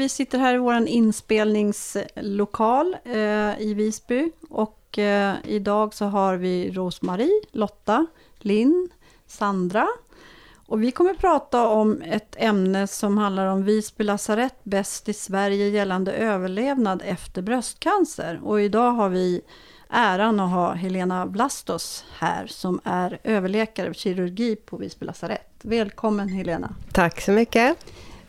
vi sitter här i vår inspelningslokal eh, i Visby. Och eh, idag så har vi Rosmarie, Lotta, Linn, Sandra. Och vi kommer prata om ett ämne som handlar om Visby lasarett bäst i Sverige gällande överlevnad efter bröstcancer. Och idag har vi äran att ha Helena Vlastos här som är överläkare för kirurgi på Visby lasarett. Välkommen Helena! Tack så mycket!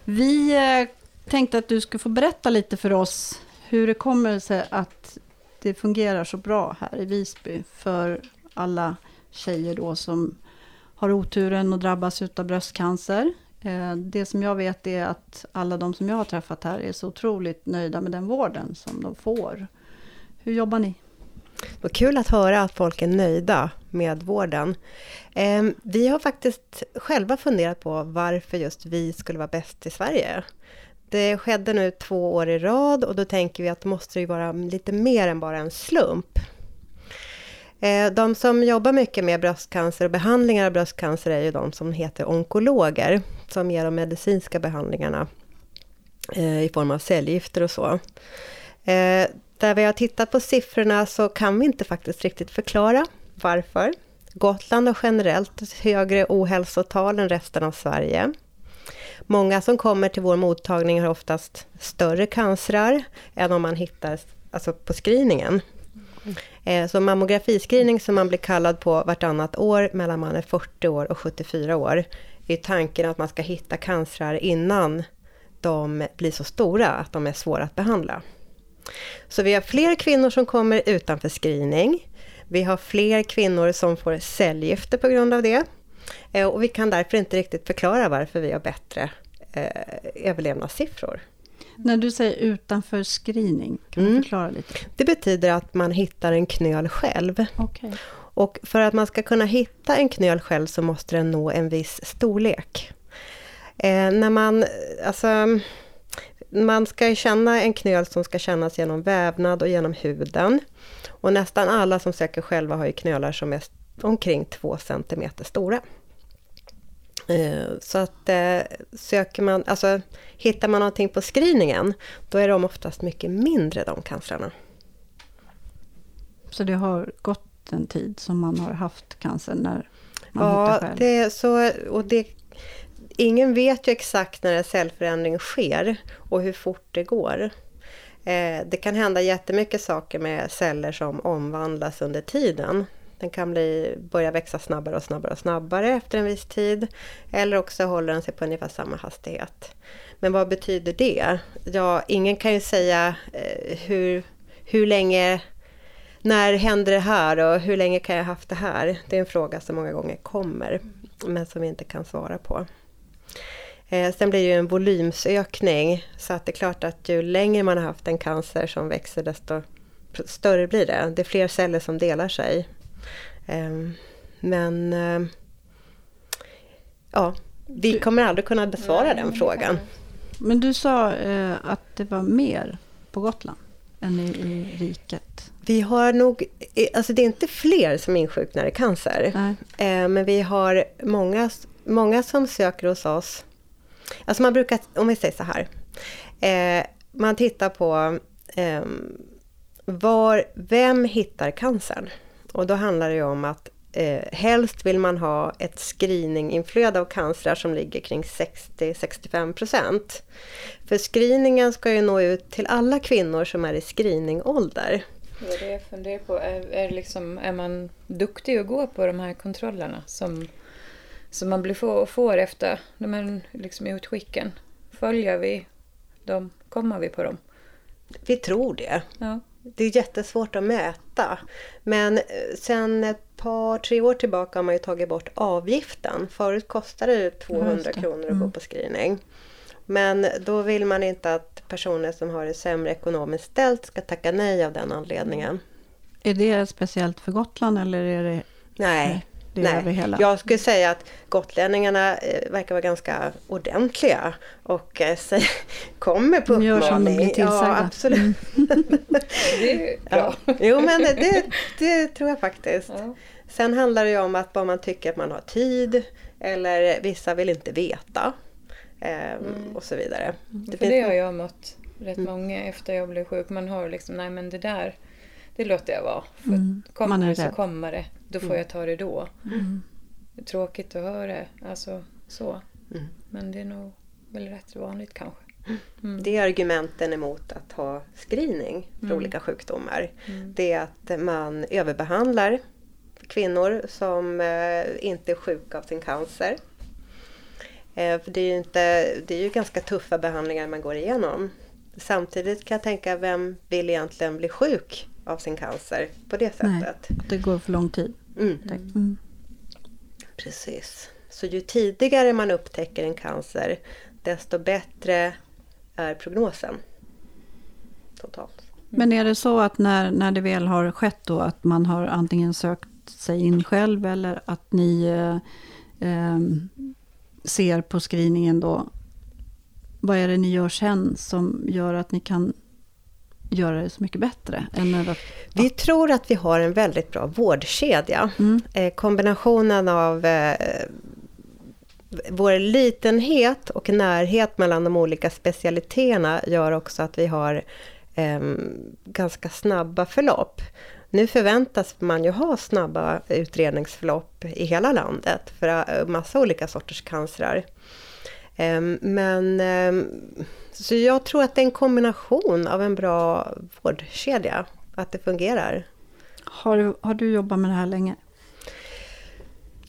Vi eh, tänkte att du skulle få berätta lite för oss hur det kommer sig att det fungerar så bra här i Visby för alla tjejer då som har oturen att drabbas av bröstcancer. Eh, det som jag vet är att alla de som jag har träffat här är så otroligt nöjda med den vården som de får. Hur jobbar ni? Vad kul att höra att folk är nöjda med vården. Ehm, vi har faktiskt själva funderat på varför just vi skulle vara bäst i Sverige. Det skedde nu två år i rad och då tänker vi att det måste ju vara lite mer än bara en slump. Eh, de som jobbar mycket med bröstcancer och behandlingar av bröstcancer är ju de som heter onkologer, som ger de medicinska behandlingarna eh, i form av cellgifter och så. Eh, där vi har tittat på siffrorna så kan vi inte faktiskt riktigt förklara varför. Gotland har generellt högre ohälsotal än resten av Sverige. Många som kommer till vår mottagning har oftast större cancrar än om man hittar alltså på screeningen. Mm. Så mammografiscreening som man blir kallad på vartannat år mellan man är 40 år och 74 år är tanken att man ska hitta cancrar innan de blir så stora att de är svåra att behandla. Så vi har fler kvinnor som kommer utanför screening. Vi har fler kvinnor som får cellgifter på grund av det. Eh, och vi kan därför inte riktigt förklara varför vi har bättre eh, överlevnadssiffror. När du säger utanför screening, kan mm. du förklara lite? Det betyder att man hittar en knöl själv. Okay. Och för att man ska kunna hitta en knöl själv så måste den nå en viss storlek. Eh, när man, alltså, man ska känna en knöl som ska kännas genom vävnad och genom huden. Och nästan alla som söker själva har ju knölar som är omkring 2 cm stora. Eh, så att eh, söker man, alltså hittar man någonting på screeningen, då är de oftast mycket mindre de cancerna. Så det har gått en tid som man har haft cancer när man ja, hittar själv? Det, så, och det ingen vet ju exakt när en cellförändring sker och hur fort det går. Eh, det kan hända jättemycket saker med celler som omvandlas under tiden. Den kan bli, börja växa snabbare och snabbare och snabbare efter en viss tid. Eller också håller den sig på ungefär samma hastighet. Men vad betyder det? Ja, ingen kan ju säga eh, hur, hur länge när händer det här och hur länge kan jag ha haft det här? Det är en fråga som många gånger kommer, men som vi inte kan svara på. Eh, sen blir det ju en volymsökning så att det är klart att ju längre man har haft en cancer som växer desto större blir det. Det är fler celler som delar sig. Eh, men eh, ja, vi kommer aldrig kunna besvara den frågan. Men du sa eh, att det var mer på Gotland än i, i riket? Vi har nog, alltså det är inte fler som insjuknar i cancer. Eh, men vi har många, många som söker hos oss Alltså man brukar, om vi säger så här. Man tittar på var, vem hittar cancern? Och då handlar det ju om att eh, helst vill man ha ett screeninginflöde av cancrar som ligger kring 60-65%. För screeningen ska ju nå ut till alla kvinnor som är i screeningålder. Det är det jag funderar på. Är, är, liksom, är man duktig att gå på de här kontrollerna som som man blir få, får efter de här liksom utskicken. Följer vi dem? Kommer vi på dem? Vi tror det. Ja. Det är jättesvårt att mäta. Men eh, sen ett par, tre år tillbaka har man ju tagit bort avgiften. Förut kostade det 200 det. kronor att mm. gå på screening. Men då vill man inte att personer som har det sämre ekonomiskt ställt ska tacka nej av den anledningen. Är det speciellt för Gotland eller är det... Nej, det Nej, över hela. Jag skulle säga att gotlänningarna eh, verkar vara ganska ordentliga och eh, kommer på uppmaning. Gör som de blir Ja, absolut. Mm. det är bra. Ja. Jo, men det, det tror jag faktiskt. Ja. Sen handlar det ju om att vad man tycker att man har tid eller vissa vill inte veta. eh, Mm. och så vidare. Det, Det för finns det har jag mött rätt Mm. många efter jag blev sjuk. Man har liksom, nej men det där, det låter jag vara. För Mm. kommer Man är det så kommer det. Då får Mm. jag ta det då. Mm. Det är tråkigt att höra, alltså så. Mm. Men det är nog väl rätt vanligt kanske. Mm. Det är argumenten emot att ha screening för Mm. olika sjukdomar. Mm. Det är att man överbehandlar kvinnor som eh, inte är sjuka av sin cancer. Eh, för det är, ju inte, det är ju ganska tuffa behandlingar man går igenom. Samtidigt kan jag tänka, vem vill egentligen bli sjuk av sin cancer på det Nej. sättet? Det går för lång tid. Mm. Mm. Precis. Så ju tidigare man upptäcker en cancer, desto bättre är prognosen. Totalt. Men är det så att när, när det väl har skett då att man har antingen sökt sig in själv eller att ni eh, eh, ser på screeningen då vad är det ni gör sen som gör att ni kan göra det så mycket bättre? Än att, Vi tror att vi har en väldigt bra vårdkedja. mm, Eh, kombinationen av eh, vår litenhet och närhet mellan de olika specialiteterna gör också att vi har eh, ganska snabba förlopp. Nu förväntas man ju ha snabba utredningsförlopp i hela landet för eh, massa olika sorters cancrar. Eh, men eh, så jag tror att det är en kombination av en bra vårdkedja, att det fungerar. har, du, har du jobbat med det här länge?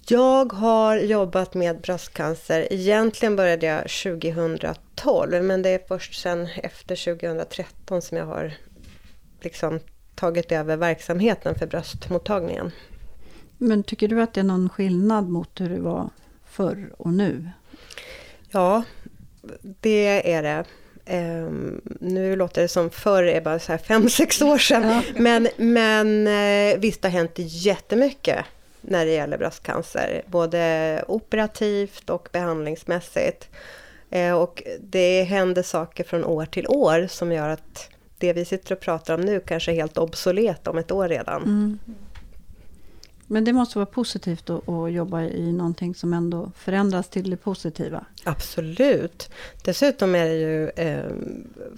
Jag har jobbat med bröstcancer. Egentligen började jag 2012 men det är först sen efter 2013 som jag har liksom tagit över verksamheten för bröstmottagningen. Men tycker du att det är någon skillnad mot hur det var förr och nu? Ja, det är det. Ehm, nu låter det som förr är bara så här fem sex år sedan. Ja. Men, men eh, visst har hänt jättemycket när det gäller bröstcancer. Både operativt och behandlingsmässigt. Eh, och det händer saker från år till år som gör att det vi sitter och pratar om nu kanske är helt obsolet om ett år redan. Mm. Men det måste vara positivt att, jobba i någonting som ändå förändras till det positiva. Absolut. Dessutom är det ju eh,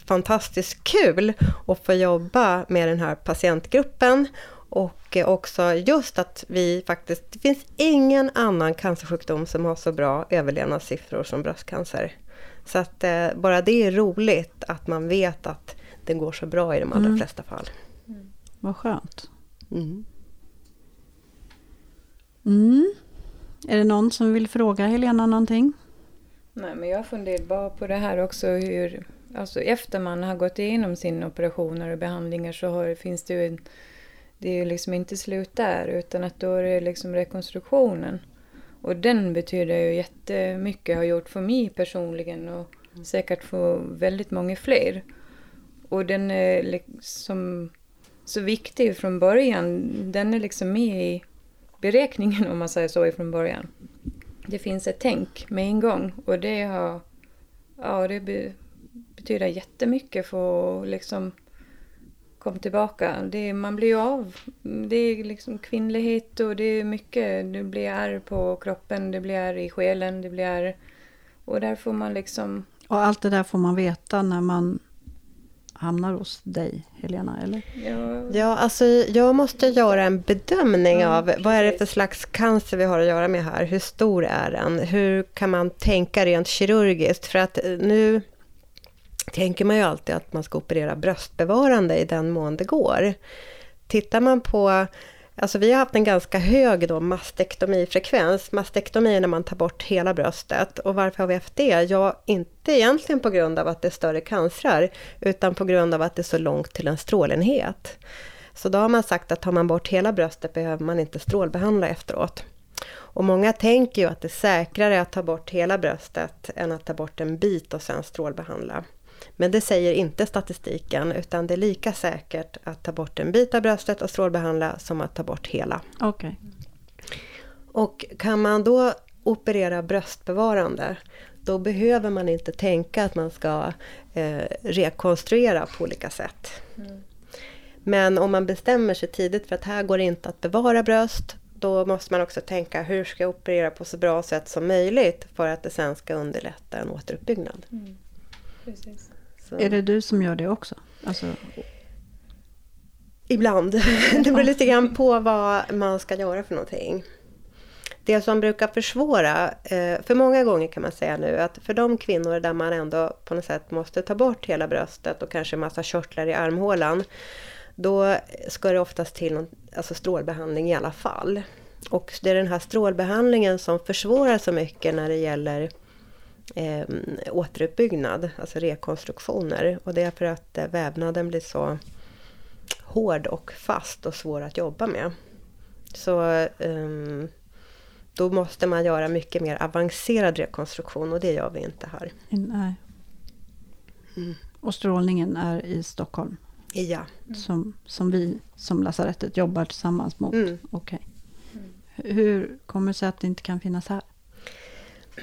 fantastiskt kul att få jobba med den här patientgruppen. Och också just att vi faktiskt, det finns ingen annan cancersjukdom som har så bra överlevnadssiffror som bröstcancer. Så att eh, bara det är roligt att man vet att det går så bra i de allra Mm. flesta fall. Vad skönt. Mm. Mm. Är det någon som vill fråga Helena någonting? Nej, men jag funderar bara på det här också hur... Alltså efter man har gått igenom sina operationer och behandlingar så har, finns det ju en... Det är ju liksom inte slut där utan att då är det liksom rekonstruktionen. Och den betyder ju jättemycket, har gjort för mig personligen och säkert för väldigt många fler. Och den är liksom så viktig från början. Den är liksom med i beräkningen om man säger så ifrån början. Det finns ett tänk med en gång och det har ja, det be, betyder jättemycket för att liksom komma tillbaka. Det, man blir ju av. Det är liksom kvinnlighet och det är mycket. Det blir ärr på kroppen, det blir ärr i själen, det blir ärr. Och där får man liksom... Och allt det där får man veta när man hamnar hos dig, Helena, eller? Ja, Ja, alltså jag måste göra en bedömning Ja, av vad är det för slags cancer vi har att göra med här. Hur stor är den? Hur kan man tänka rent kirurgiskt? För att eh, nu tänker man ju alltid att man ska operera bröstbevarande i den mån det går. Tittar man på Alltså vi har haft en ganska hög då mastektomifrekvens. Mastektomi är när man tar bort hela bröstet. Och varför har vi haft det? Ja, inte egentligen på grund av att det är större cancrar, utan på grund av att det är så långt till en strålenhet. Så då har man sagt att tar man bort hela bröstet behöver man inte strålbehandla efteråt. Och många tänker ju att det är säkrare att ta bort hela bröstet än att ta bort en bit och sen strålbehandla. Men det säger inte statistiken, utan det är lika säkert att ta bort en bit av bröstet och strålbehandla som att ta bort hela. Okej. Och kan man då operera bröstbevarande, då behöver man inte tänka att man ska eh, rekonstruera på olika sätt. Men om man bestämmer sig tidigt för att här går det inte att bevara bröst, då måste man också tänka hur ska jag operera på så bra sätt som möjligt för att det sen ska underlätta en återuppbyggnad. Mm. Precis. Så. Är det du som gör det också? Alltså, Ibland. Det beror lite grann på vad man ska göra för någonting. Det som brukar försvåra, eh, för många gånger kan man säga nu, att för de kvinnor där man ändå på något sätt måste ta bort hela bröstet och kanske massa körtlar i armhålan, då ska det oftast till någon, alltså strålbehandling i alla fall. Och det är den här strålbehandlingen som försvårar så mycket när det gäller eh, återuppbyggnad, alltså rekonstruktioner. Och det är för att eh, vävnaden blir så hård och fast och svår att jobba med. Så um, då måste man göra mycket mer avancerad rekonstruktion och det gör vi inte här. nej. Mm. Och strålningen är i Stockholm? Ja. Som, som vi som lasarettet jobbar tillsammans mot? Mm. Okej. Hur kommer det sig att det inte kan finnas här?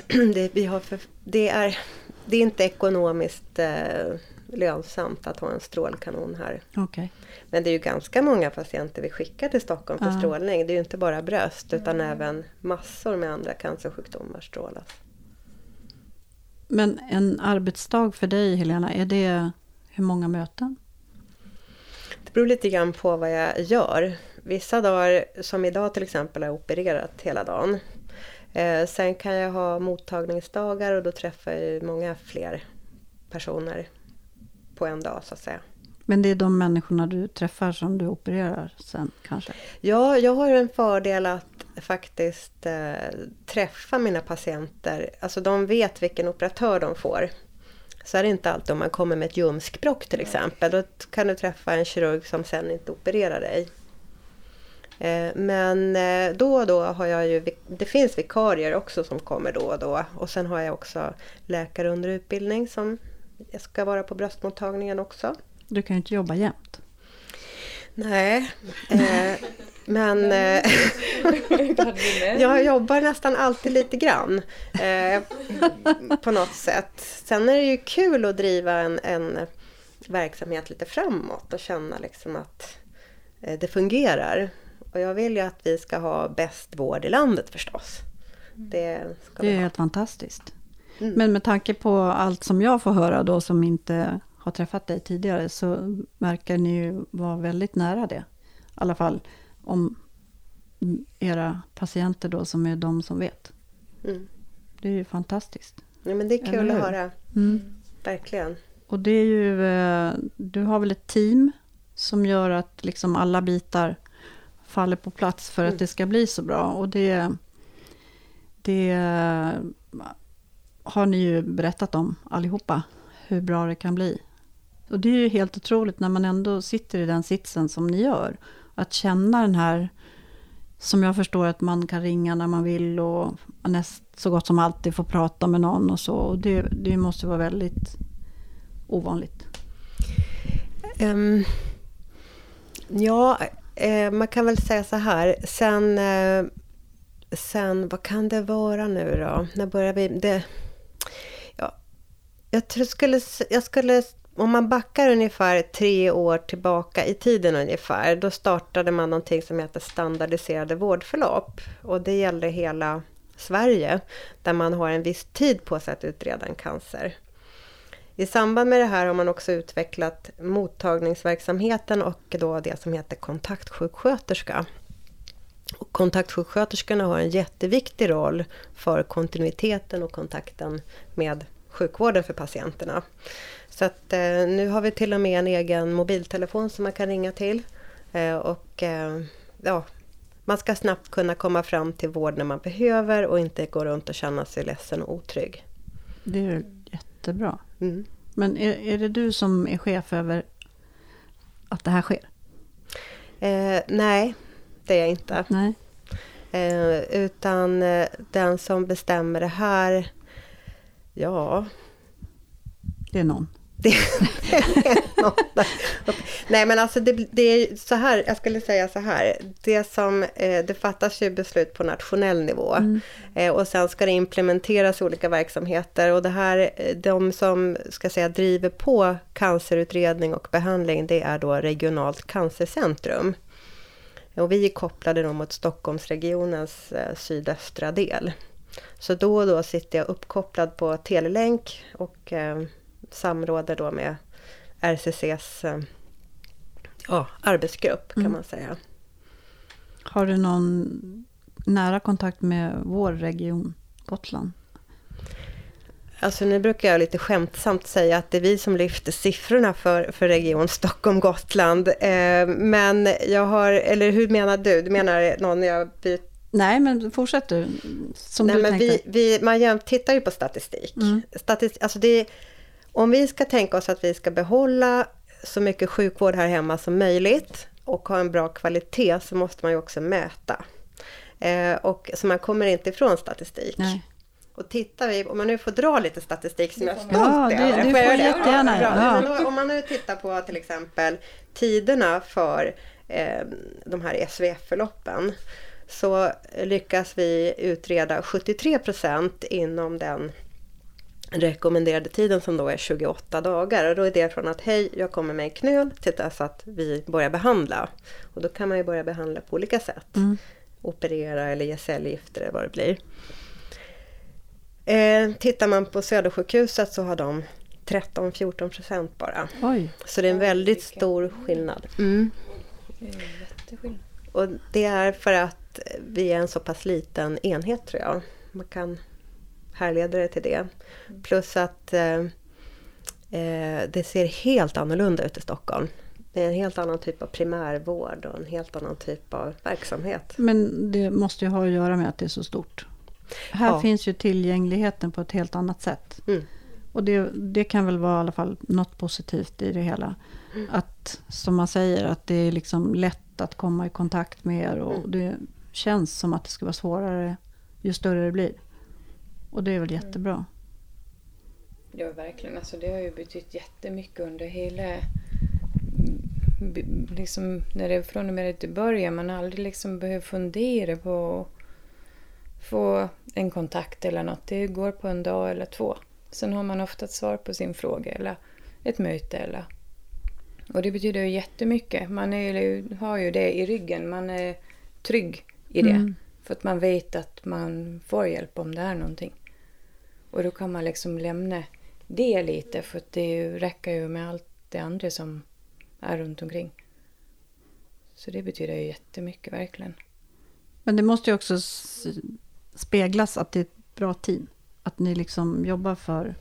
Det, vi har för, det, är, det är inte ekonomiskt eh, lönsamt att ha en strålkanon här. Okej. Men det är ju ganska många patienter vi skickar till Stockholm för Ja. strålning. Det är ju inte bara bröst utan även massor med andra cancersjukdomar strålas. Men en arbetsdag för dig Helena, är det hur många möten? Det beror lite grann på vad jag gör. Vissa dagar, som idag till exempel, har jag opererat hela dagen. Eh, sen kan jag ha mottagningsdagar och då träffar jag många fler personer på en dag så att säga. Men det är de människorna du träffar som du opererar sen kanske? Ja, jag har en fördel att faktiskt eh, träffa mina patienter. Alltså de vet vilken operatör de får. Så är det inte alltid om man kommer med ett ljumskbråck till exempel. Då kan du träffa en kirurg som sen inte opererar dig. Eh, Men eh, då och då har jag ju, det finns vikarier också som kommer då och då. Och sen har jag också läkare under utbildning som ska vara på bröstmottagningen också. Du kan ju inte jobba jämt. Nej, eh, men eh, jag jobbar nästan alltid lite grann eh, på något sätt. Sen är det ju kul att driva en, en verksamhet lite framåt och känna liksom att eh, det fungerar. Och jag vill ju att vi ska ha bäst vård i landet förstås. Det ska Det är ha. helt fantastiskt. Mm. Men med tanke på allt som jag får höra då som inte har träffat dig tidigare så verkar ni ju vara väldigt nära det. I alla fall om era patienter då som är de som vet. Mm. Det är ju fantastiskt. Ja, men det är kul att höra, Mm. verkligen. Och det är ju, eh, du har väl ett team som gör att liksom alla bitar faller på plats för Mm. att det ska bli så bra. Och det, det har ni ju berättat om allihopa, hur bra det kan bli. Och det är ju helt otroligt när man ändå sitter i den sitsen som ni gör. Att känna den här, som jag förstår att man kan ringa när man vill och näst, så gott som alltid få prata med någon och så. Och det, det måste vara väldigt ovanligt. Ehm, ja, eh, man kan väl säga så här. Sen, eh, sen vad kan det vara nu då? När börjar vi? Det, ja, jag tror skulle, jag skulle, om man backar ungefär tre år tillbaka i tiden ungefär, då startade man någonting som heter standardiserade vårdförlopp. Och det gällde hela Sverige, där man har en viss tid på sig att utreda en cancer. I samband med det här har man också utvecklat mottagningsverksamheten och då det som heter kontaktsjuksköterska. Och kontaktsjuksköterskorna har en jätteviktig roll för kontinuiteten och kontakten med sjukvården för patienterna. Så att eh, nu har vi till och med en egen mobiltelefon som man kan ringa till. Eh, och eh, ja, man ska snabbt kunna komma fram till vård när man behöver och inte gå runt och känna sig ledsen och otrygg. Det är jättebra. Mm. Men är, är det du som är chef över att det här sker? Eh, nej, det är jag inte. Nej. Eh, utan eh, den som bestämmer det här, ja... Det är någon. Det Nej men alltså det, det är så här, jag skulle säga så här. Det som, eh, det fattas ju beslut på nationell nivå. Eh, och sen ska det implementeras i olika verksamheter. Och det här, eh, de som ska säga driver på cancerutredning och behandling, det är då regionalt cancercentrum. Och vi är kopplade då mot Stockholmsregionens eh, sydöstra del. Så då och då sitter jag uppkopplad på telelänk och eh, samråder då med RCCs eh, ja, arbetsgrupp kan Mm. man säga. Har du någon nära kontakt med vår region, Gotland? Alltså nu brukar jag lite skämtsamt säga att det är vi som lyfter siffrorna för, för Region Stockholm-Gotland. Eh, men jag har, eller hur menar du? Du menar någon jag byter Nej, men fortsätt du. Som Nej, du men tänkte. vi, vi, man tittar ju på statistik. Mm. Statistik alltså det, om vi ska tänka oss att vi ska behålla så mycket sjukvård här hemma som möjligt och ha en bra kvalitet så måste man ju också mäta. Eh, och, så man kommer inte ifrån statistik. Nej. Och tittar vi, om man nu får dra lite statistik som jag är stolt Ja, det- över. du Får jag får göra det? jättegärna, Ja, ja. Om man nu tittar på till exempel tiderna för eh, de här SVF-förloppen så lyckas vi utreda 73 procent inom den rekommenderade tiden som då är 28 dagar. Och då är det från att hej, jag kommer med en knöl till dess att vi börjar behandla. Och då kan man ju börja behandla på olika sätt. Mm. Operera eller ge cellgifter eller vad det blir. Eh, tittar man på Södersjukhuset så har de 13-14 procent bara. Oj, Så det är en väldigt stor skillnad. Mm. Och det är för att vi är en så pass liten enhet tror jag. Man kan härleda det till det. Plus att eh, eh, det ser helt annorlunda ut i Stockholm. Det är en helt annan typ av primärvård och en helt annan typ av verksamhet. men det måste ju ha att göra med att det är så stort. Här Ja. finns ju tillgängligheten på ett helt annat sätt. Mm. Och det, det kan väl vara i alla fall något positivt i det hela. Mm. Att, som man säger, att det är liksom lätt att komma i kontakt med er. Och Mm. det känns som att det ska vara svårare ju större det blir. Och det är väl jättebra. Ja, verkligen. Alltså, det har ju betytt jättemycket under hela... b- Liksom, när det från och med att det börjar. Man har aldrig liksom behövt fundera på att få en kontakt eller något. Det går på en dag eller två. Sen har man ofta ett svar på sin fråga eller ett möte. Eller... Och det betyder ju jättemycket. Man är, har ju det i ryggen. Man är trygg i det. Mm. För att man vet att man får hjälp om det är någonting. Och då kan man liksom lämna det lite för att det räcker ju med allt det andra som är runt omkring. Så det betyder ju jättemycket verkligen. Men det måste ju också speglas att det är ett bra team. Att ni liksom jobbar för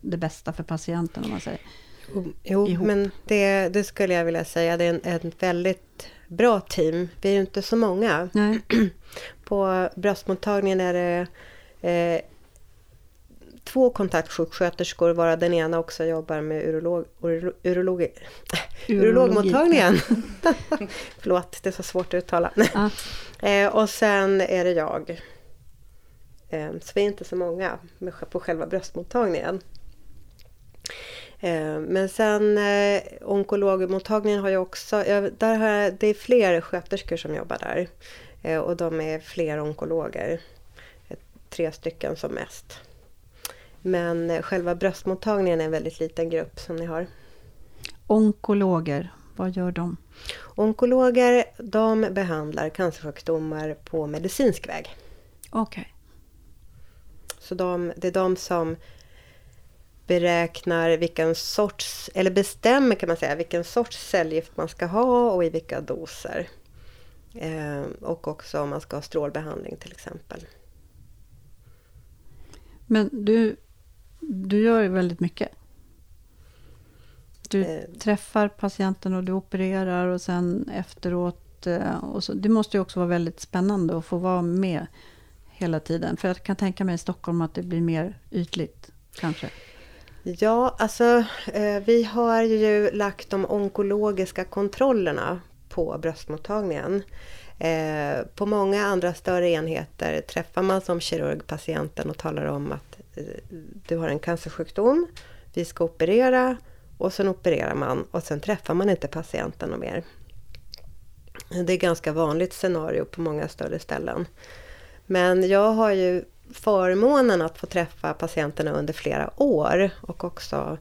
det bästa för patienten om man säger. Jo, Ihop. men det, det skulle jag vilja säga. Det är en, ett väldigt bra team. Vi är ju inte så många. Nej. På bröstmottagningen är det eh, två kontaktsjuksköterskor varav den ena också jobbar med urolog, urolo, urologi, urologmottagningen. Förlåt, det är så svårt att uttala. Ja. eh, och sen är det jag. Eh, så vi är inte så många på själva bröstmottagningen. Eh, Men sen eh, onkologmottagningen har ju också, där har, jag- det är fler sköterskor som jobbar där. Och de är fler onkologer. Tre stycken som mest. Men eh, själva bröstmottagningen är en väldigt liten grupp som ni har. Onkologer, vad gör de? Onkologer de behandlar cancersjukdomar på medicinsk väg. Okej. Så de, det är de som beräknar vilken sorts, eller bestämmer kan man säga, vilken sorts cellgift man ska ha och i vilka doser. Eh, och också om man ska ha strålbehandling till exempel. Men du, du gör ju väldigt mycket. Du Eh. träffar patienten och du opererar och sen efteråt. eh, Och så, det måste ju också vara väldigt spännande att få vara med hela tiden. För jag kan tänka mig i Stockholm att det blir mer ytligt kanske. Ja, alltså eh, vi har ju lagt de onkologiska kontrollerna på bröstmottagningen. På många andra större enheter träffar man som kirurg patienten och talar om att du har en cancersjukdom, vi ska operera och sen opererar man och sen träffar man inte patienten och mer. Det är ganska vanligt scenario på många större ställen. Men jag har ju förmånen att få träffa patienterna under flera år och också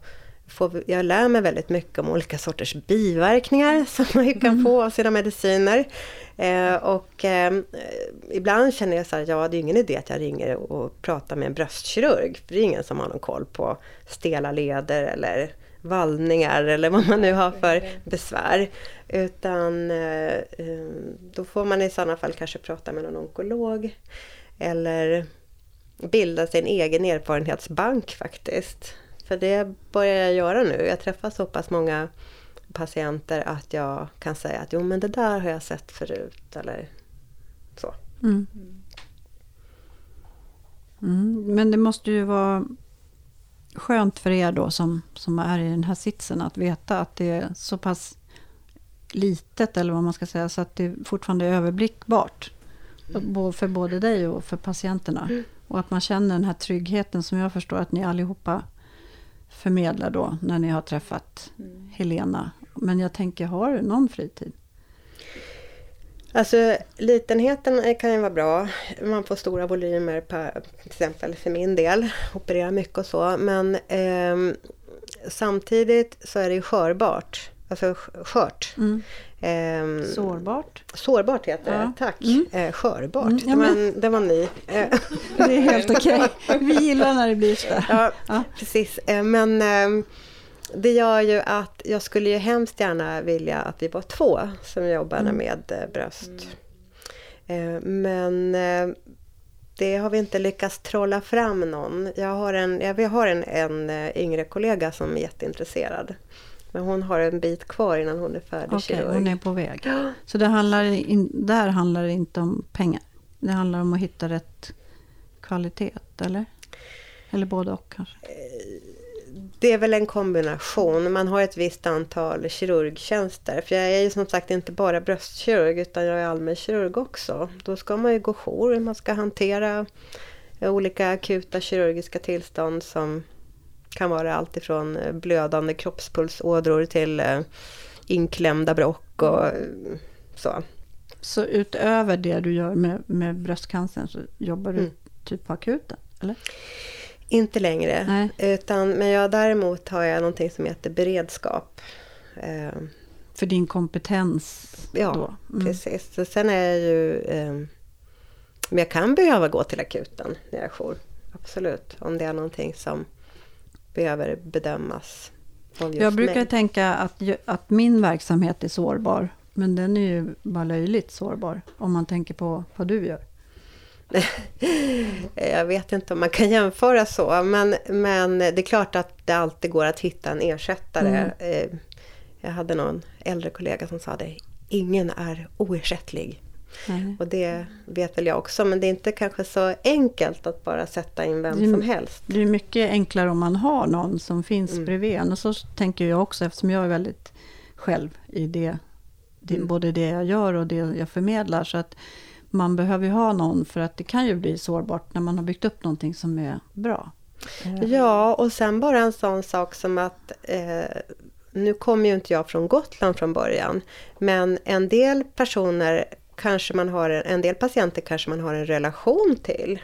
får, jag lär mig väldigt mycket om olika sorters biverkningar som man kan mm. få av sina mediciner. Eh, och eh, ibland känner jag så här, ja det är ingen idé att jag ringer och pratar med en bröstkirurg. För det är ingen som har någon koll på stela leder eller vallningar eller vad man nu har för besvär. Utan eh, eh, då får man i sådana fall kanske prata med någon onkolog. Eller bilda sin egen erfarenhetsbank faktiskt. För det börjar jag göra nu. Jag träffar så pass många patienter att jag kan säga att jo men det där har jag sett förut eller så. Mm. Mm, men det måste ju vara skönt för er då som, som är i den här sitsen att veta att det är så pass litet eller vad man ska säga så att det fortfarande är överblickbart. Mm. För både dig och för patienterna. Mm. Och att man känner den här tryggheten som jag förstår att ni allihopa förmedlar då när ni har träffat mm. Helena. Men jag tänker, har du någon fritid? Alltså litenheten kan ju vara bra. Man får stora volymer på, till exempel för min del. Opererar mycket och så. Men eh, samtidigt så är det ju skörbart. Alltså skört. Mm. Eh, sårbart. Sårbart heter det, ja. tack. Mm. Eh, skörbart, mm, ja, men... det, var, det var ny. det är helt okej. Okay. Vi gillar när det blir så. Ja, ja. precis. Eh, men ehm, det gör ju att jag skulle ju hemskt gärna vilja att vi var två som jobbade mm. med eh, bröst. Mm. Eh, men det har vi inte lyckats trolla fram någon. Jag har en, jag har en, en yngre kollega som är jätteintresserad. Men hon har en bit kvar innan hon är färdig okay, hon är på väg. Så det handlar in, där handlar det inte om pengar? Det handlar om att hitta rätt kvalitet, eller? Eller både och kanske? det är väl en kombination. Man har ett visst antal kirurgtjänster. För jag är ju som sagt inte bara bröstkirurg utan jag är allmänkirurg också. Då ska man ju gå jour, man ska hantera olika akuta kirurgiska tillstånd som kan vara allt ifrån blödande kroppspulsådror till eh, inklämda brock och eh, så. Så utöver det du gör med, med bröstcancern så jobbar du mm. typ på akuten? Eller? Inte längre. Utan, men jag, däremot har jag någonting som heter beredskap. Eh, För din kompetens? Ja, mm. precis. Så sen är jag ju... Eh, men jag kan behöva gå till akuten när jag är jour. Absolut. Om det är någonting som behöver bedömas. jag brukar mig. tänka att, att min verksamhet är sårbar. Men den är ju bara löjligt sårbar. Om man tänker på vad du gör. jag vet inte om man kan jämföra så, men, men det är klart att det alltid går att hitta en ersättare. Mm. Eh, jag hade någon äldre kollega som sa det, ingen är oersättlig. Mm. Och det vet väl jag också, men det är inte kanske så enkelt att bara sätta in vem det, som helst. Det är mycket enklare om man har någon som finns mm. bredvid en. Och så tänker jag också, eftersom jag är väldigt själv i det, det mm. både det jag gör och det jag förmedlar. Så att man behöver ju ha någon för att det kan ju bli sårbart när man har byggt upp någonting som är bra. Eh. Ja, och sen bara en sån sak som att eh, nu kommer ju inte jag från Gotland från början, men en del personer kanske man har, en del patienter kanske man har en relation till.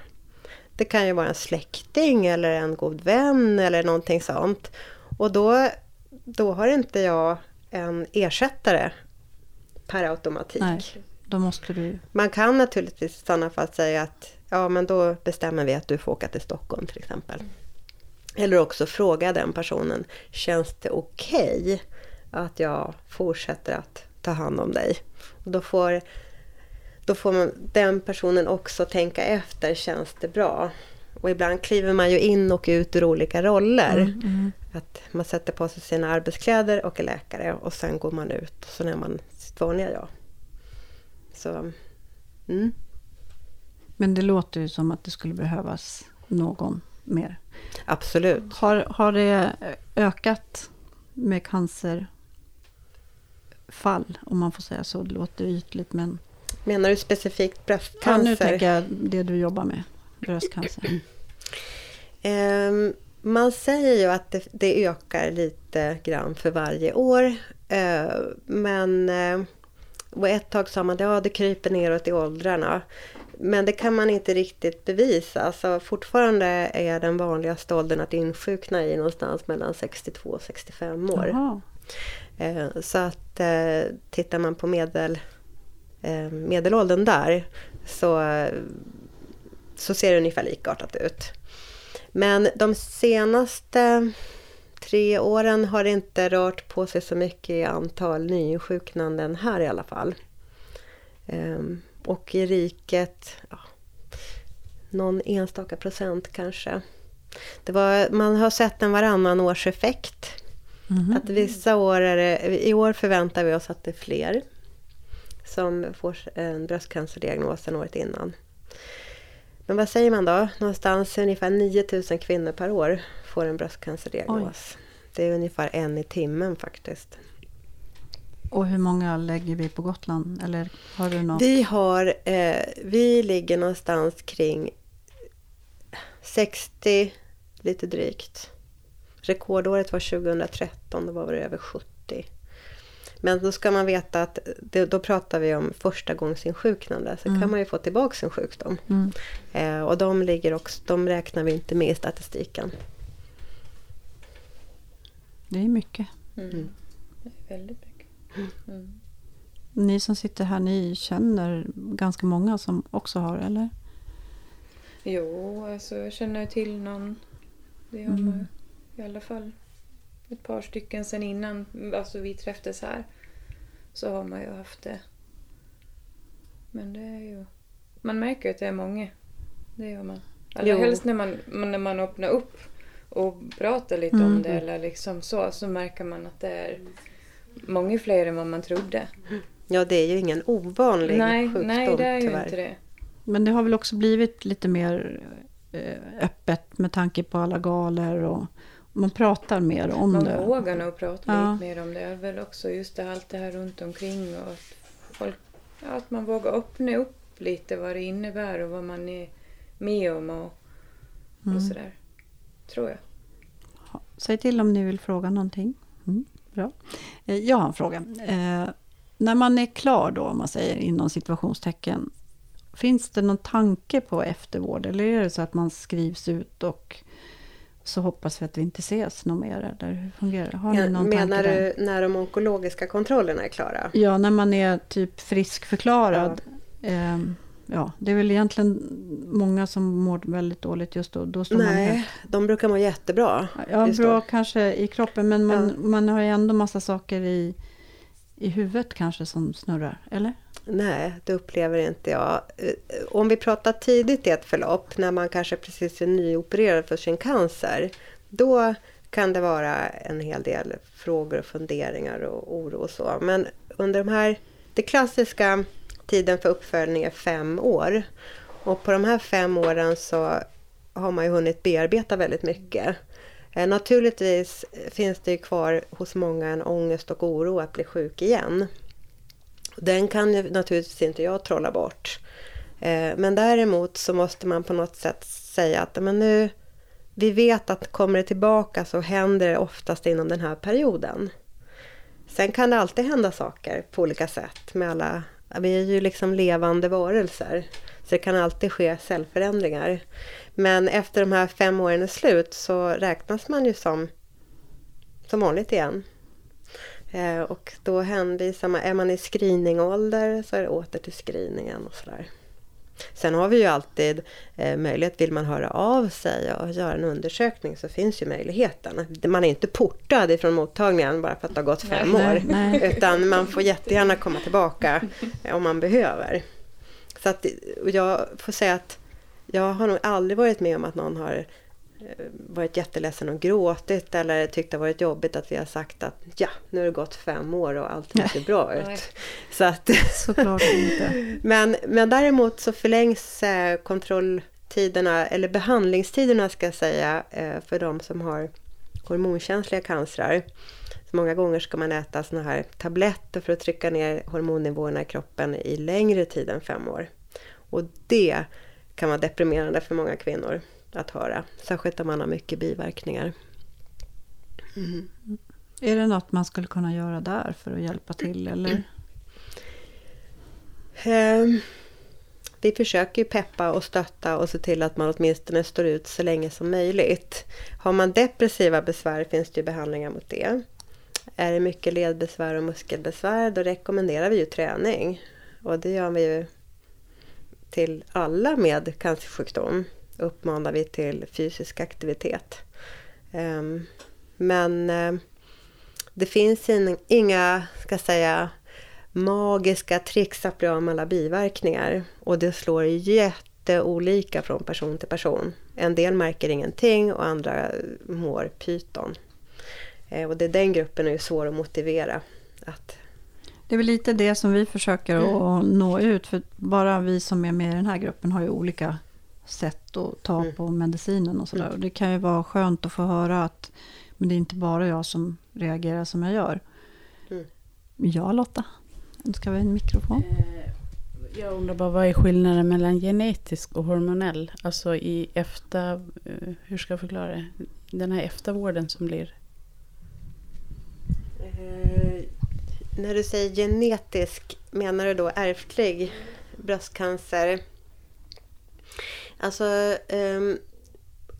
Det kan ju vara en släkting eller en god vän eller någonting sånt. Och då, då har inte jag en ersättare per automatik. Nej. Då måste du... Man kan naturligtvis i sådana fall säga att ja men då bestämmer vi att du får åka till Stockholm till exempel. Eller också fråga den personen, känns det okej okay att jag fortsätter att ta hand om dig? Och då får, då får man, den personen också tänka efter, känns det bra? Och ibland kliver man ju in och ut ur olika roller. Mm, mm. Att man sätter på sig sina arbetskläder och är läkare och sen går man ut och så är man sitt vanliga jag. Så, mm. Men det låter ju som att det skulle behövas någon mer. Absolut. Har, har det ökat med cancerfall, om man får säga så? Det låter ytligt men... Menar du specifikt bröstcancer? Ja, nu tänker jag det du jobbar med, bröstcancer. um, man säger ju att det, det, ökar lite grann för varje år. Uh, men uh, och ett tag sa man att ja, det kryper neråt i åldrarna. men det kan man inte riktigt bevisa. Alltså fortfarande är den vanligaste åldern att insjukna i någonstans mellan 62 och 65 år. Jaha. Eh, Så att eh, tittar man på medel, eh, medelåldern där så, så ser det ungefär likartat ut. Men de senaste tre åren har det inte rört på sig så mycket i antal nyinsjuknanden här i alla fall. Ehm, Och i riket, ja, någon enstaka procent kanske. Det var, man har sett en varannan års effekt. Mhm. Att vissa år är det, i år förväntar vi oss att det är fler som får en bröstcancerdiagnos än året innan. Men vad säger man då? Någonstans ungefär 9000 kvinnor per år får en bröstcancerdiagnos. Det är ungefär en i timmen faktiskt. Och hur många lägger vi på Gotland? Eller har du något? Vi har, eh, vi ligger någonstans kring 60, lite drygt. Rekordåret var 2013, då var det över 70. Men då ska man veta att det, då pratar vi om första gångsinsjuknande. Så Mm. kan man ju få tillbaka sin sjukdom. Mm. Eh, och de, ligger också, de räknar vi inte med i statistiken. Det är mycket. Mm. Mm. Det är väldigt mycket. Mm. Ni som sitter här, ni känner ganska många som också har, eller? Jo, alltså jag känner till någon. Det har Mm. man i alla fall. Ett par stycken sen innan alltså vi träffades här. Så har man ju haft det. Men det är ju... Man märker ju att det är många. Det gör man. Allra Jo. helst när man, när man öppnar upp och pratar lite Mm. om det eller liksom så. Så märker man att det är många fler än vad man trodde. Ja, det är ju ingen ovanlig Nej, sjukdom nej, det är ju tyvärr. inte det. Men det har väl också blivit lite mer eh, öppet med tanke på alla galor och man pratar mer om Man det. vågar nog prata Ja. lite mer om det. Väl också just det, allt det här runt omkring och att, folk, ja, att man vågar öppna upp lite vad det innebär och vad man är med om och, Mm. och sådär. Tror jag. Säg till om ni vill fråga någonting. Mm, bra. Eh, Jag har en fråga. Eh, när man är klar då, om man säger inom situationstecken. Finns det någon tanke på eftervård? Eller är det så att man skrivs ut och så hoppas vi att vi inte ses något mer? Eller hur fungerar det? Har ni någon Menar tanke där? du när de onkologiska kontrollerna är klara? Ja, när man är typ friskförklarad. Ehm, ja, det är väl egentligen många som mår väldigt dåligt just då. Då står man helt Nej, de brukar må jättebra. Ja, bra då. kanske i kroppen men man, Ja. man har ju ändå massa saker i, i huvudet kanske som snurrar, eller? Nej, det upplever inte jag. Eh, om vi pratar tidigt i ett förlopp, när man kanske precis är nyopererad för sin cancer, då kan det vara en hel del frågor och funderingar och oro och så. Men under de här, det klassiska tiden för uppföljning är fem år. Och på de här fem åren så har man ju hunnit bearbeta väldigt mycket. Eh, Naturligtvis finns det ju kvar hos många en ångest och oro att bli sjuk igen. Den kan ju naturligtvis inte jag trolla bort. Eh, men däremot så måste man på något sätt säga att men nu, vi vet att kommer det tillbaka så händer det oftast inom den här perioden. Sen kan det alltid hända saker på olika sätt med alla, vi är ju liksom levande varelser. Så det kan alltid ske cellförändringar. Men efter de här fem åren är slut så räknas man ju som, som vanligt igen. Eh, och då hänvisar man, är man i screeningålder så är det åter till screeningen och sådär. Sen har vi ju alltid eh, möjlighet, vill man höra av sig och göra en undersökning så finns ju möjligheten. Man är inte portad ifrån mottagningen bara för att det har gått fem Nej, år. nej. Utan man får jättegärna komma tillbaka eh, om man behöver. Så att, och jag får säga att jag har nog aldrig varit med om att någon har varit jätteledsen och gråtit eller tyckt det varit jobbigt att vi har sagt att ja, nu har det gått fem år och allt ser bra ut. Så att, Såklart inte. men, men däremot så förlängs eh, kontrolltiderna, eller behandlingstiderna ska jag säga, eh, för de som har hormonkänsliga cancrar. Så många gånger ska man äta såna här tabletter för att trycka ner hormonnivåerna i kroppen i längre tid än fem år. Och det kan vara deprimerande för många kvinnor att höra. Särskilt om man har mycket biverkningar. Är det något man skulle kunna göra där för att hjälpa till? Eller? Ehm, vi försöker ju peppa och stötta och se till att man åtminstone står ut så länge som möjligt. Har man depressiva besvär finns det ju behandlingar mot det. Är det mycket ledbesvär och muskelbesvär då rekommenderar vi ju träning. Och det gör vi ju till alla med cancersjukdom. Uppmanar vi till fysisk aktivitet. Ehm, men eh, det finns inga, ska säga, magiska tricks att bli av med alla biverkningar. Och det slår jätteolika från person till person. En del märker ingenting och andra mår pyton. Eh, och det är den gruppen är svår att motivera. Att... Det är väl lite det som vi försöker mm. att nå ut. För bara vi som är med i den här gruppen har ju olika sätt att ta mm. på medicinen och sådär. Mm. Och det kan ju vara skönt att få höra att men det är inte bara jag som reagerar som jag gör. Mm. Ja, Lotta? Önskar vi en mikrofon? Eh, jag undrar bara, vad är skillnaden mellan genetisk och hormonell? Alltså i efter... Eh, hur ska jag förklara det? Den här eftervården som blir... Eh, när du säger genetisk, menar du då ärftlig bröstcancer? Alltså, um,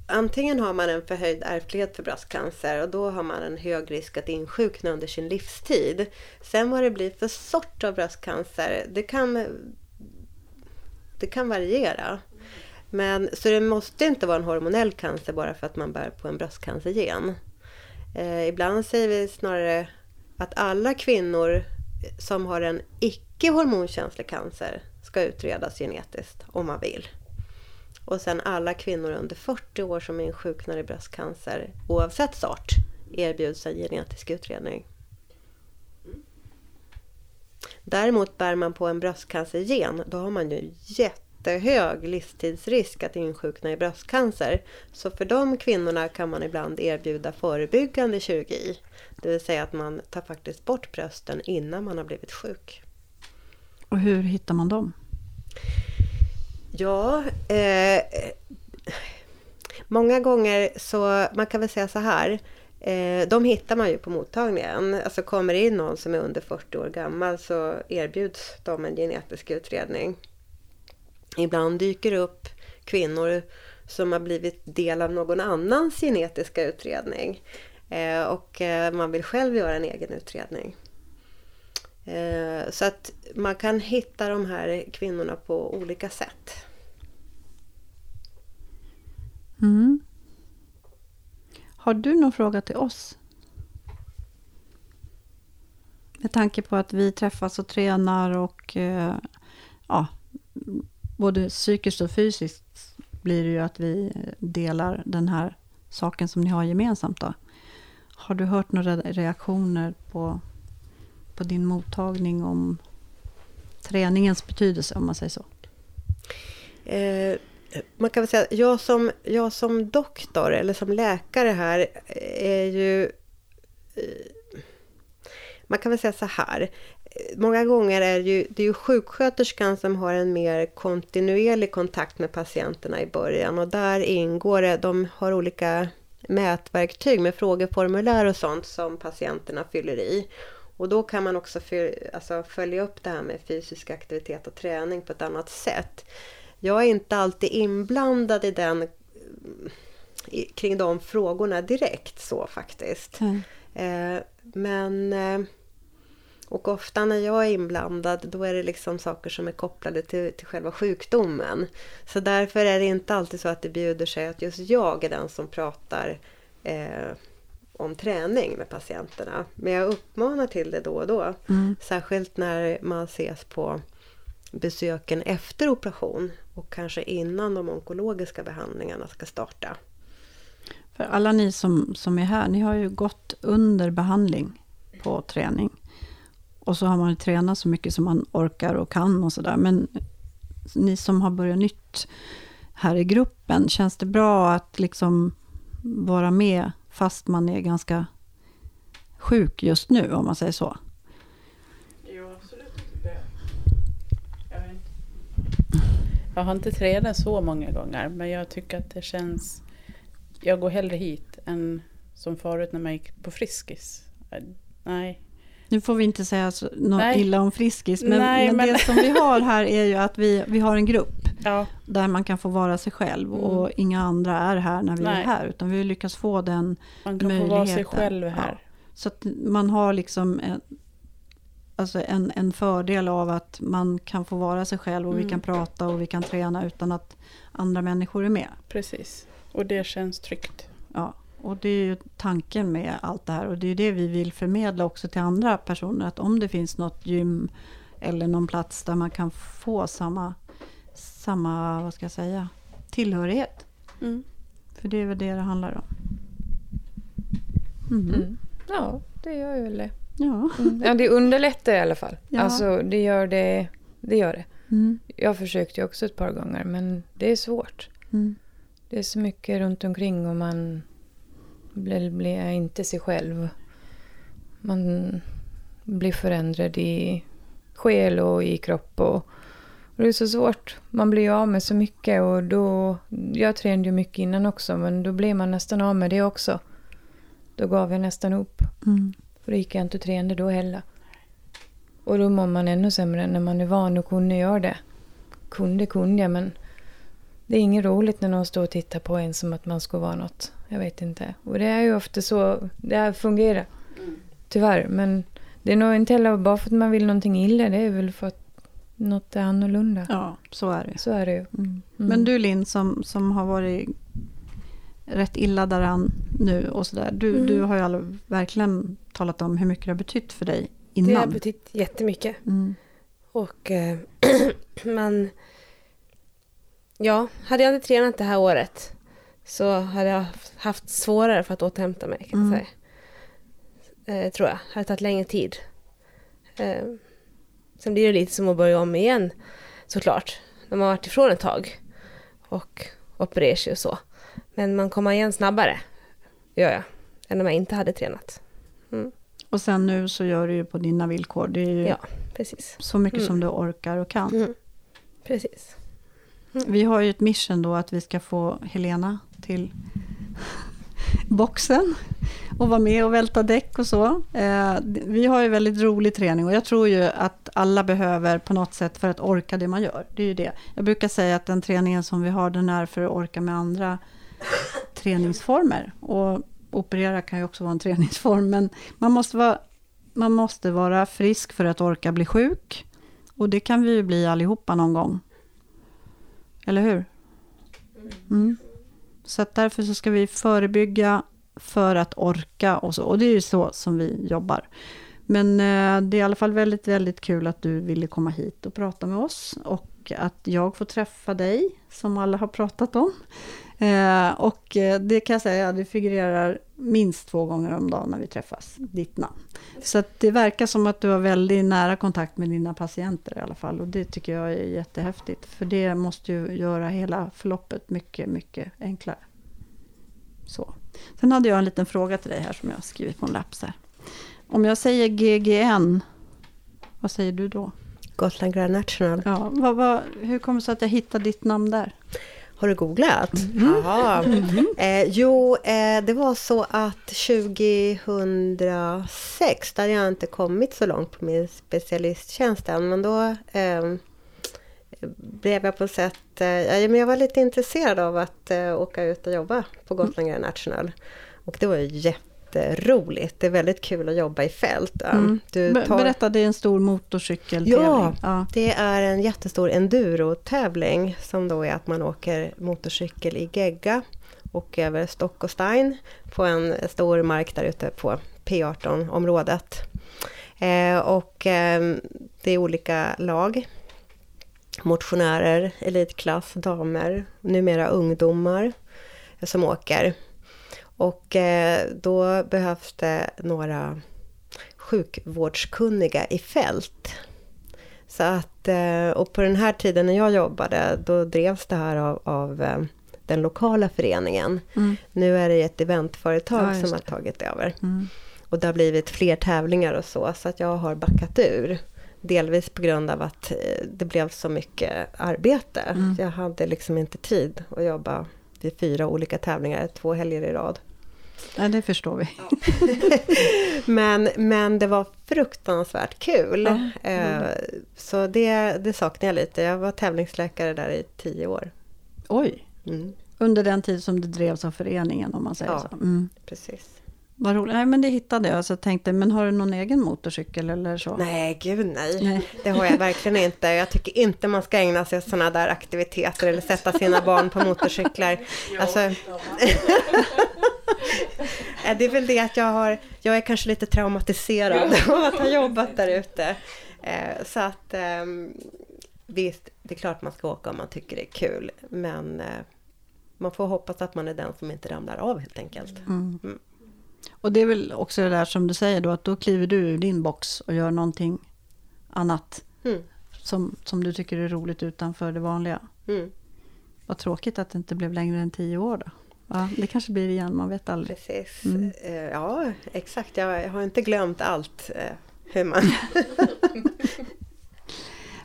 antingen har man en förhöjd ärftlighet för bröstcancer och då har man en hög risk att insjukna under sin livstid. Sen vad det blir för sort av bröstcancer, det kan, det kan variera. Men, så det måste inte vara en hormonell cancer bara för att man bär på en bröstcancergen. Eh, ibland säger vi snarare att alla kvinnor som har en icke hormonkänslig cancer ska utredas genetiskt om man vill. Och sen alla kvinnor under 40 år som insjuknar i bröstcancer oavsett sort erbjuds en genetisk utredning. Däremot bär man på en bröstcancergen, då har man ju jättehög livstidsrisk att insjukna i bröstcancer. Så för de kvinnorna kan man ibland erbjuda förebyggande kirurgi. Det vill säga att man tar faktiskt bort brösten innan man har blivit sjuk. Och hur hittar man dem? Ja, eh, många gånger så, man kan väl säga så här. Eh, de hittar man ju på mottagningen. Alltså kommer in någon som är under 40 år gammal så erbjuds de en genetisk utredning. Ibland dyker det upp kvinnor som har blivit del av någon annans genetiska utredning. Eh, och eh, man vill själv göra en egen utredning. Eh, så att man kan hitta de här kvinnorna på olika sätt. Mm. Har du någon fråga till oss? Med tanke på att vi träffas och tränar och eh, ja, både psykiskt och fysiskt blir det ju att vi delar den här saken som ni har gemensamt. Då. Har du hört några reaktioner på på din mottagning om träningens betydelse, om man säger så? Eh, man kan väl säga att jag som, jag som doktor eller som läkare här är ju... Eh, man kan väl säga så här. Många gånger är det ju, det är ju sjuksköterskan som har en mer kontinuerlig kontakt med patienterna i början och där ingår det, de har olika mätverktyg med frågeformulär och sånt som patienterna fyller i. Och då kan man också alltså följa upp det här med fysisk aktivitet och träning på ett annat sätt. Jag är inte alltid inblandad i den kring de frågorna direkt så faktiskt. Mm. Eh, men eh, och ofta när jag är inblandad då är det liksom saker som är kopplade till, till själva sjukdomen. Så därför är det inte alltid så att det bjuder sig att just jag är den som pratar eh, om träning med patienterna. Men jag uppmanar till det då och då. Mm. Särskilt när man ses på besöken efter operation och kanske innan de onkologiska behandlingarna ska starta. För alla ni som, som är här, ni har ju gått under behandling på träning. Och så har man ju tränat så mycket som man orkar och kan och sådär. Men ni som har börjat nytt här i gruppen, känns det bra att liksom vara med fast man är ganska sjuk just nu, om man säger så. Jo, absolut. Jag, vet inte jag har inte tränat så många gånger, men jag tycker att det känns... Jag går hellre hit än som förut när man gick på Friskis. Nej, Nu får vi inte säga så, något Nej. illa om Friskis, men, Nej, men, men- det som vi har här är ju att vi, vi har en grupp Ja, där man kan få vara sig själv Mm. och inga andra är här när vi Nej. är här, utan vi har lyckats få den man kan få vara sig Möjligheten. själv här. Så att man har liksom en, alltså en, en fördel av att man kan få vara sig själv och vi Mm. kan prata och vi kan träna utan att andra människor är med. Precis. Och det känns tryggt. Ja, och det är ju tanken med allt det här och det är det vi vill förmedla också till andra personer. Att om det finns något gym eller någon plats där man kan få samma, samma vad ska jag säga, tillhörighet. Mm. För det är väl det det handlar om. Mhm. Mm. Ja, det gör ju väl det. Ja. Ja, det underlättar i alla fall. Ja. Alltså, det gör det. Det gör det. Mm. Jag försökte ju också ett par gånger, men det är svårt. Mm. Det är så mycket runt omkring och man blir, blir inte sig själv. Man blir förändrad i själ och i kropp. Och, och det är så svårt. Man blir ju av med så mycket. och då, Jag tränade ju mycket innan också, men då blev man nästan av med det också. Då gav jag nästan upp. Mm. För då gick jag inte och tränade då heller. Och då mår man ännu sämre när man är van och kunde göra det. Kunde, kunde jag, men det är inget roligt när någon står och tittar på en som att man ska vara något. Jag vet inte. Och det är ju ofta så det här fungerar. Tyvärr. Men det är nog inte heller bara för att man vill någonting illa. Det är väl för att något är annorlunda. Ja, så är det. Så är det ju. Mm. Men du Linn som, som har varit rätt illa däran nu och sådär. Du, Mm. du har ju alla verkligen talat om hur mycket det har betytt för dig Det har innan. betytt jättemycket. Mm. Och eh, man... Ja, hade jag inte tränat det här året så hade jag haft svårare för att återhämta mig kan Mm. jag säga. Eh, tror jag. Det hade tagit längre tid. Eh, sen blir det lite som att börja om igen såklart. När man varit ifrån ett tag och opererar sig och så. Men man kommer igen snabbare, gör jag, än om jag inte hade tränat. Och sen nu så gör du ju på dina villkor. Det är ju Ja. Precis. så mycket Mm. som du orkar och kan. Mm. Precis. Vi har ju ett mission då att vi ska få Helena till boxen och vara med och välta däck och så. Eh, vi har ju väldigt rolig träning och jag tror ju att alla behöver på något sätt för att orka det man gör. Det är ju det. Jag brukar säga att den träningen som vi har den är för att orka med andra träningsformer. Och operera kan ju också vara en träningsform men man måste vara, man måste vara frisk för att orka bli sjuk. Och det kan vi ju bli allihopa någon gång. Eller hur? Mm. Så att därför så ska vi förebygga för att orka och så. Och det är ju så som vi jobbar. Men eh, det är i alla fall väldigt, väldigt kul att du ville komma hit och prata med oss. Och att jag får träffa dig, som alla har pratat om. Eh, och eh, det kan jag säga, det figurerar minst två gånger om dagen när vi träffas, ditt namn. Så det verkar som att du har väldigt nära kontakt med dina patienter i alla fall. Och det tycker jag är jättehäftigt. För det måste ju göra hela förloppet mycket, mycket enklare. Så. Sen hade jag en liten fråga till dig här som jag har skrivit på en lapp här. Om jag säger GGN, vad säger du då? Gotland Grand National. Ja, vad, vad, hur kommer det sig att jag hittade ditt namn där? Har du googlat? Jaha. Eh, jo, eh, det var så att 2006, där hade jag inte kommit så långt på min specialisttjänst än, men då eh, blev jag på sätt... Eh, men jag var lite intresserad av att eh, åka ut och jobba på Gotland Grand National. Och det var ju jätteroligt. Det är väldigt kul att jobba i fält. Mm. Du tar- Berätta, det är en stor motorcykeltävling. Ja. ja. Det är en jättestor enduro-tävling som då är att man åker motorcykel i gegga och över Stock och Stein på en stor mark där ute på P18-området. Eh, och eh, det är olika lag. Motionärer, elitklass, damer, numera ungdomar som åker. Och eh, då behövs det några sjukvårdskunniga i fält. Så att, eh, och på den här tiden när jag jobbade, då drevs det här av, av eh, den lokala föreningen. Mm. Nu är det ett eventföretag Ja, som har tagit över. Mm. Och det har blivit fler tävlingar och så, så att jag har backat ur. Delvis på grund av att det blev så mycket arbete. Mm. Jag hade liksom inte tid att jobba vid fyra olika tävlingar, två helger i rad. Ja, det förstår vi. men, men det var fruktansvärt kul. Ja. Eh, så det, det saknar jag lite. Jag var tävlingsläkare där i tio år. Oj! Mm, Under den tid som det drevs av föreningen om man säger Ja. så. Mm. precis. Vad roligt. Nej, men det hittade jag. Så jag tänkte, men har du någon egen motorcykel eller så? Nej, gud nej. Nej. Det har jag verkligen inte. Jag tycker inte man ska ägna sig åt sådana där aktiviteter eller sätta sina barn på motorcyklar. Alltså, det är väl det att jag har, jag är kanske lite traumatiserad av att ha jobbat där ute. Eh, Så att ehm, visst, det är klart man ska åka om man tycker det är kul. Men eh, man får hoppas att man är den som inte ramlar av helt enkelt. Mm. Och det är väl också det där som du säger då, att då kliver du ur din box och gör någonting annat Mm. som, som du tycker är roligt utanför det vanliga. Mm. Vad tråkigt att det inte blev längre än tio år då. Ja, det kanske blir igen, man vet aldrig. Precis. Mm. Eh, Ja, exakt. Jag har inte glömt allt. eh, Hur man...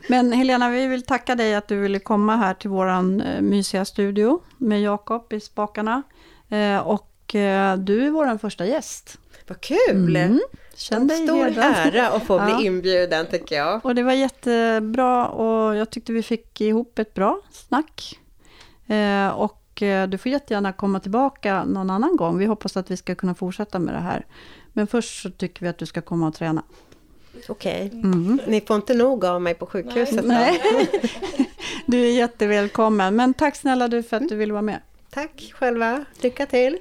Men Helena, vi vill tacka dig att du ville komma här till våran eh, mysiga studio med Jakob i spakarna. Eh, och eh, du är vår första gäst. Vad kul! Mm. Känn dig Stor hedrad. ära att få bli Ja. inbjuden tycker jag. Och det var jättebra och jag tyckte vi fick ihop ett bra snack. Eh, och eh, du får jättegärna komma tillbaka någon annan gång. Vi hoppas att vi ska kunna fortsätta med det här. Men först så tycker vi att du ska komma och träna. Okej. Mm. Ni får inte nog av mig på sjukhuset. Nej, du är jättevälkommen. Men tack snälla du för att du ville vara med. Tack själva. Lycka till.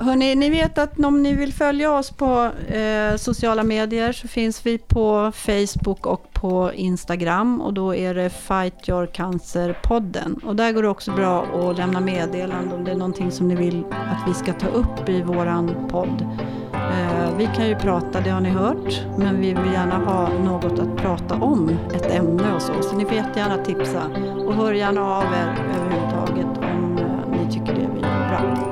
Hörrni, ni vet att om ni vill följa oss på eh, sociala medier så finns vi på Facebook och på Instagram och då är det Fight Your Cancer-podden. Och där går det också bra att lämna meddelande om det är någonting som ni vill att vi ska ta upp i våran podd. Eh, vi kan ju prata, det har ni hört, men vi vill gärna ha något att prata om, ett ämne och så. Så ni får jättegärna tipsa och hör gärna av er överhuvudtaget om eh, ni tycker det är bra.